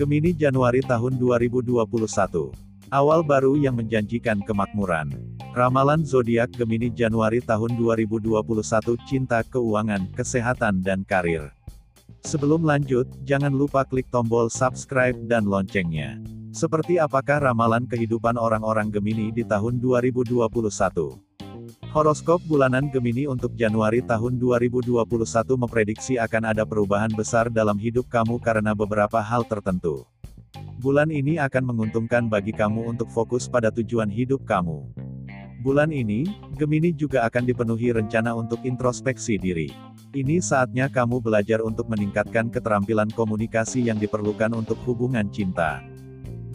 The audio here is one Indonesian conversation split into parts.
Gemini Januari tahun 2021. Awal baru yang menjanjikan kemakmuran. Ramalan zodiak Gemini Januari tahun 2021 cinta, keuangan, kesehatan dan karir. Sebelum lanjut, jangan lupa klik tombol subscribe dan loncengnya. Seperti apakah ramalan kehidupan orang-orang Gemini di tahun 2021? Horoskop bulanan Gemini untuk Januari tahun 2021 memprediksi akan ada perubahan besar dalam hidup kamu karena beberapa hal tertentu. Bulan ini akan menguntungkan bagi kamu untuk fokus pada tujuan hidup kamu. Bulan ini, Gemini juga akan dipenuhi rencana untuk introspeksi diri. Ini saatnya kamu belajar untuk meningkatkan keterampilan komunikasi yang diperlukan untuk hubungan cinta.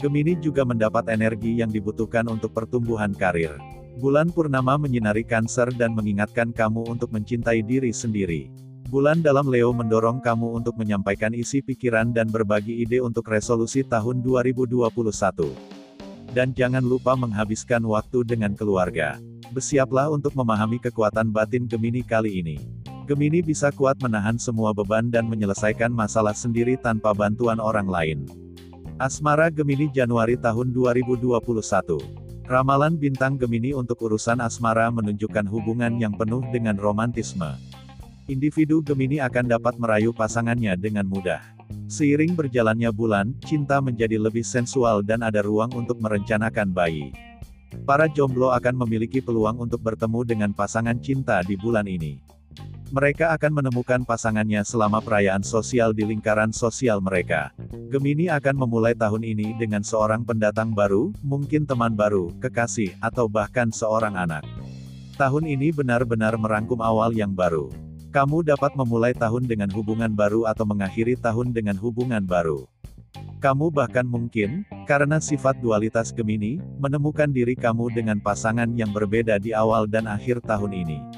Gemini juga mendapat energi yang dibutuhkan untuk pertumbuhan karir. Bulan purnama menyinari Cancer dan mengingatkan kamu untuk mencintai diri sendiri. Bulan dalam Leo mendorong kamu untuk menyampaikan isi pikiran dan berbagi ide untuk resolusi tahun 2021. Dan jangan lupa menghabiskan waktu dengan keluarga. Bersiaplah untuk memahami kekuatan batin Gemini kali ini. Gemini bisa kuat menahan semua beban dan menyelesaikan masalah sendiri tanpa bantuan orang lain. Asmara Gemini Januari tahun 2021 Ramalan bintang Gemini untuk urusan asmara menunjukkan hubungan yang penuh dengan romantisme. Individu Gemini akan dapat merayu pasangannya dengan mudah. Seiring berjalannya bulan, cinta menjadi lebih sensual dan ada ruang untuk merencanakan bayi. Para jomblo akan memiliki peluang untuk bertemu dengan pasangan cinta di bulan ini. Mereka akan menemukan pasangannya selama perayaan sosial di lingkaran sosial mereka. Gemini akan memulai tahun ini dengan seorang pendatang baru, mungkin teman baru, kekasih, atau bahkan seorang anak. Tahun ini benar-benar merangkum awal yang baru. Kamu dapat memulai tahun dengan hubungan baru atau mengakhiri tahun dengan hubungan baru. Kamu bahkan mungkin, karena sifat dualitas Gemini, menemukan diri kamu dengan pasangan yang berbeda di awal dan akhir tahun ini.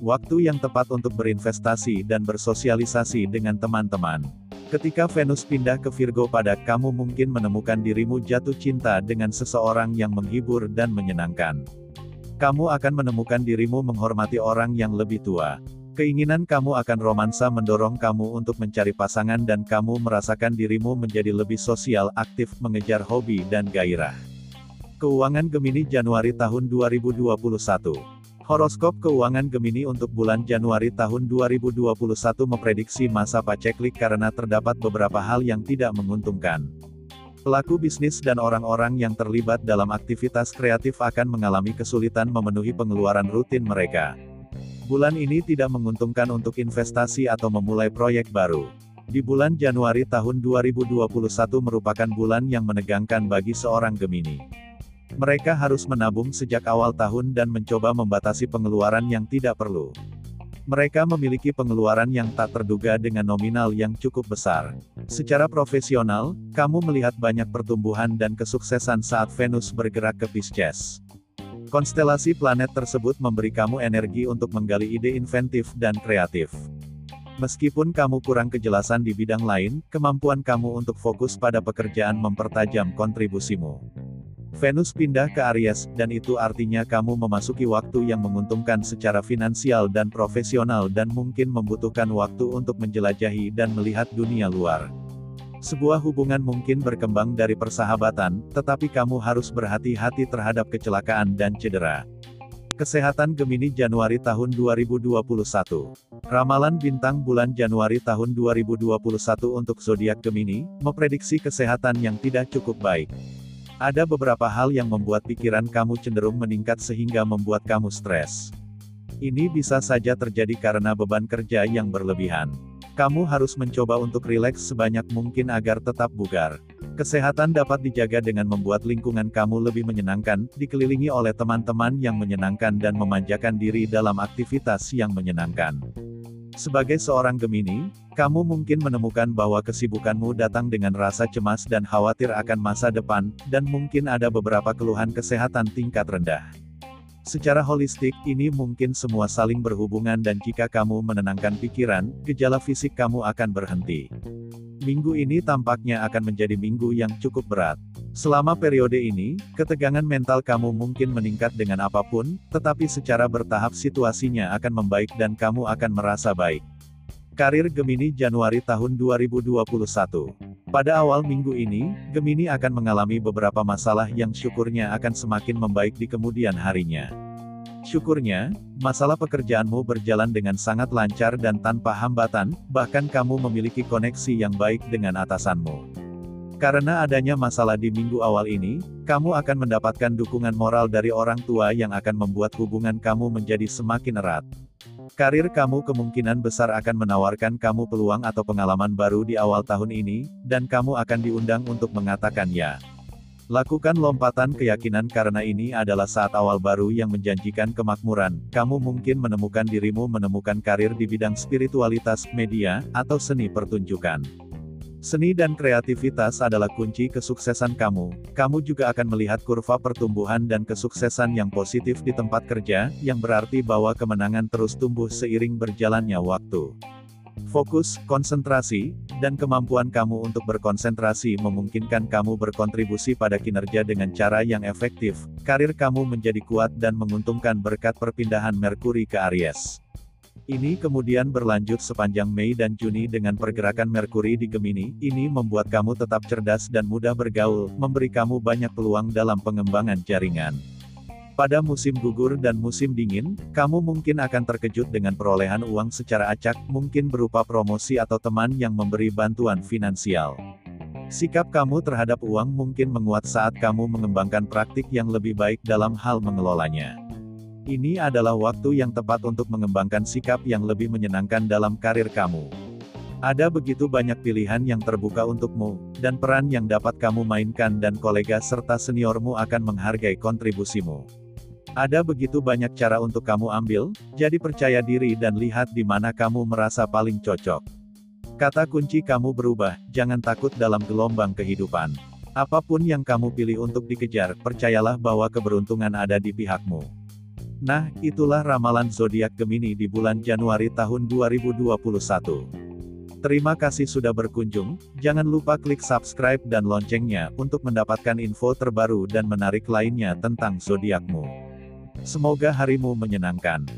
Waktu yang tepat untuk berinvestasi dan bersosialisasi dengan teman-teman. Ketika Venus pindah ke Virgo pada kamu mungkin menemukan dirimu jatuh cinta dengan seseorang yang menghibur dan menyenangkan. Kamu akan menemukan dirimu menghormati orang yang lebih tua. Keinginan kamu akan romansa mendorong kamu untuk mencari pasangan dan kamu merasakan dirimu menjadi lebih sosial, aktif, mengejar hobi dan gairah. Keuangan Gemini Januari tahun 2021 Horoskop keuangan Gemini untuk bulan Januari tahun 2021 memprediksi masa paceklik karena terdapat beberapa hal yang tidak menguntungkan. Pelaku bisnis dan orang-orang yang terlibat dalam aktivitas kreatif akan mengalami kesulitan memenuhi pengeluaran rutin mereka. Bulan ini tidak menguntungkan untuk investasi atau memulai proyek baru. Di bulan Januari tahun 2021 merupakan bulan yang menegangkan bagi seorang Gemini. Mereka harus menabung sejak awal tahun dan mencoba membatasi pengeluaran yang tidak perlu. Mereka memiliki pengeluaran yang tak terduga dengan nominal yang cukup besar. Secara profesional, kamu melihat banyak pertumbuhan dan kesuksesan saat Venus bergerak ke Pisces. Konstelasi planet tersebut memberi kamu energi untuk menggali ide inventif dan kreatif. Meskipun kamu kurang kejelasan di bidang lain, kemampuan kamu untuk fokus pada pekerjaan mempertajam kontribusimu. Venus pindah ke Aries, dan itu artinya kamu memasuki waktu yang menguntungkan secara finansial dan profesional dan mungkin membutuhkan waktu untuk menjelajahi dan melihat dunia luar. Sebuah hubungan mungkin berkembang dari persahabatan, tetapi kamu harus berhati-hati terhadap kecelakaan dan cedera. Kesehatan Gemini Januari tahun 2021. Ramalan bintang bulan Januari tahun 2021 untuk zodiak Gemini memprediksi kesehatan yang tidak cukup baik. Ada beberapa hal yang membuat pikiran kamu cenderung meningkat sehingga membuat kamu stres. Ini bisa saja terjadi karena beban kerja yang berlebihan. Kamu harus mencoba untuk rileks sebanyak mungkin agar tetap bugar. Kesehatan dapat dijaga dengan membuat lingkungan kamu lebih menyenangkan, dikelilingi oleh teman-teman yang menyenangkan dan memanjakan diri dalam aktivitas yang menyenangkan. Sebagai seorang Gemini, kamu mungkin menemukan bahwa kesibukanmu datang dengan rasa cemas dan khawatir akan masa depan, dan mungkin ada beberapa keluhan kesehatan tingkat rendah. Secara holistik, ini mungkin semua saling berhubungan dan jika kamu menenangkan pikiran, gejala fisik kamu akan berhenti. Minggu ini tampaknya akan menjadi minggu yang cukup berat. Selama periode ini, ketegangan mental kamu mungkin meningkat dengan apa pun, tetapi secara bertahap situasinya akan membaik dan kamu akan merasa baik. Karir Gemini Januari tahun 2021. Pada awal minggu ini, Gemini akan mengalami beberapa masalah yang syukurnya akan semakin membaik di kemudian harinya. Syukurnya, masalah pekerjaanmu berjalan dengan sangat lancar dan tanpa hambatan, bahkan kamu memiliki koneksi yang baik dengan atasanmu. Karena adanya masalah di minggu awal ini, kamu akan mendapatkan dukungan moral dari orang tua yang akan membuat hubungan kamu menjadi semakin erat. Karir kamu kemungkinan besar akan menawarkan kamu peluang atau pengalaman baru di awal tahun ini, dan kamu akan diundang untuk mengatakan ya. Lakukan lompatan keyakinan karena ini adalah saat awal baru yang menjanjikan kemakmuran. Kamu mungkin menemukan dirimu menemukan karir di bidang spiritualitas, media, atau seni pertunjukan. Seni dan kreativitas adalah kunci kesuksesan kamu. Kamu juga akan melihat kurva pertumbuhan dan kesuksesan yang positif di tempat kerja, yang berarti bahwa kemenangan terus tumbuh seiring berjalannya waktu. Fokus, konsentrasi, dan kemampuan kamu untuk berkonsentrasi memungkinkan kamu berkontribusi pada kinerja dengan cara yang efektif. Karir kamu menjadi kuat dan menguntungkan berkat perpindahan Merkuri ke Aries. Ini kemudian berlanjut sepanjang Mei dan Juni dengan pergerakan Merkuri di Gemini, ini membuat kamu tetap cerdas dan mudah bergaul, memberi kamu banyak peluang dalam pengembangan jaringan. Pada musim gugur dan musim dingin, kamu mungkin akan terkejut dengan perolehan uang secara acak, mungkin berupa promosi atau teman yang memberi bantuan finansial. Sikap kamu terhadap uang mungkin menguat saat kamu mengembangkan praktik yang lebih baik dalam hal mengelolanya. Ini adalah waktu yang tepat untuk mengembangkan sikap yang lebih menyenangkan dalam karir kamu. Ada begitu banyak pilihan yang terbuka untukmu, dan peran yang dapat kamu mainkan dan kolega serta seniormu akan menghargai kontribusimu. Ada begitu banyak cara untuk kamu ambil, jadi percaya diri dan lihat di mana kamu merasa paling cocok. Kata kunci kamu berubah, jangan takut dalam gelombang kehidupan. Apa pun yang kamu pilih untuk dikejar, percayalah bahwa keberuntungan ada di pihakmu. Nah, itulah ramalan zodiak Gemini di bulan Januari tahun 2021. Terima kasih sudah berkunjung, jangan lupa klik subscribe dan loncengnya untuk mendapatkan info terbaru dan menarik lainnya tentang zodiakmu. Semoga harimu menyenangkan.